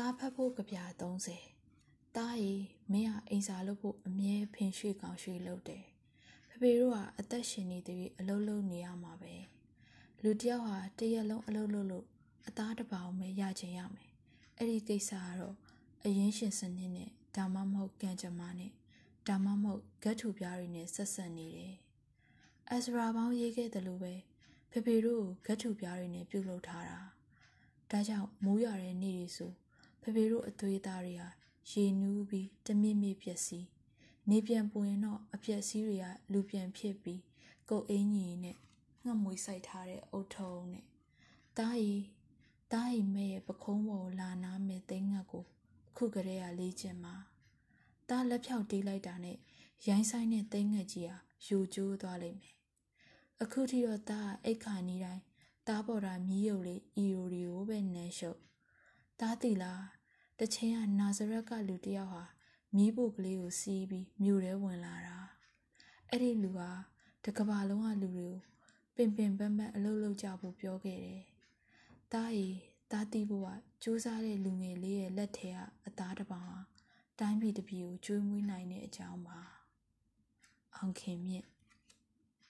တားဖတ်ဖို့ကြပြ30တားရီမင်းဟာအိမ်စာလုပ်ဖို့အမြဲဖင်ရွှေ့ကောင်းရွှေ့လုပ်တယ်ဖဖေတို့ကအသက်ရှင်နေသေးအလုပ်လုပ်နေရမှာပဲလူတယောက်ဟာတရက်လုံးအလုပ်လုပ်လို့အသားတစ်ပေါင်ပဲရချင်ရမယ်အဲ့ဒီကိစ္စကတော့အရင်ရှင်စနစ်နဲ့ဒါမှမဟုတ်ကံကြမ္မာနဲ့ဒါမှမဟုတ်ဂတ်ထူပြားတွေနဲ့ဆက်ဆက်နေတယ်အက်စရာပေါင်းရေးခဲ့တယ်လို့ပဲဖေဖေတို့ကိုဂတ်ထူပြားတွေနဲ့ပြုတ်လုပ်ထားတာဒါကြောင့်မိုးရွာတဲ့နေ့တွေဆို ဖေဖေတို့အသွေးသားတွေဟာရေနူးပြီးတမြင့်မြင့်ပျက်စီးနေပြန်ပွင်တော့အပျက်စီးတွေကလူပြန်ဖြစ်ပြီးကုတ်အင်းကြီးနဲ့ငှက်မွေစိုက်ထားတဲ့အုတ်ထုံနဲ့တားရီတားရီမဲရဲ့ပခုံးပေါ်လာနာမဲ့သိန်းငတ်ကိုအခုကလေးကလေးကျင်မှာတားလက်ဖြောက်တီးလိုက်တာနဲ့ရိုင်းဆိုင်တဲ့သိန်းငတ်ကြီးဟာယူကျိုးသွားလိမ့်မယ်အခုထိတော့တားအိတ်ခါနီးတိုင်းတားပေါ်တာမြည်ရုပ်လေးအီရိုရီကိုပဲနန်းရှုပ် တားတီလားတချင်းကနာဇရက်ကလူတယောက်ဟာမီးဖို့ကလေးကိုစီးပြီးမြို့ထဲဝင်လာတာအဲ့ဒီလူဟာတကဘာလုံးကလူတွေကိုပင်ပင်ပန်းပန်းအလုပ်လုပ်ကြဖို့ပြောခဲ့တယ်။တားရီတားတီးဖို့ကစူးစားတဲ့လူငယ်လေးရဲ့လက်ထဲကအသားတစ်ပောင်ဟာတိုင်းပြည်တစ်ပြည်ကိုကျွေးမွေးနိုင်တဲ့အကြောင်းပါ။အောင်ခင်မြင့်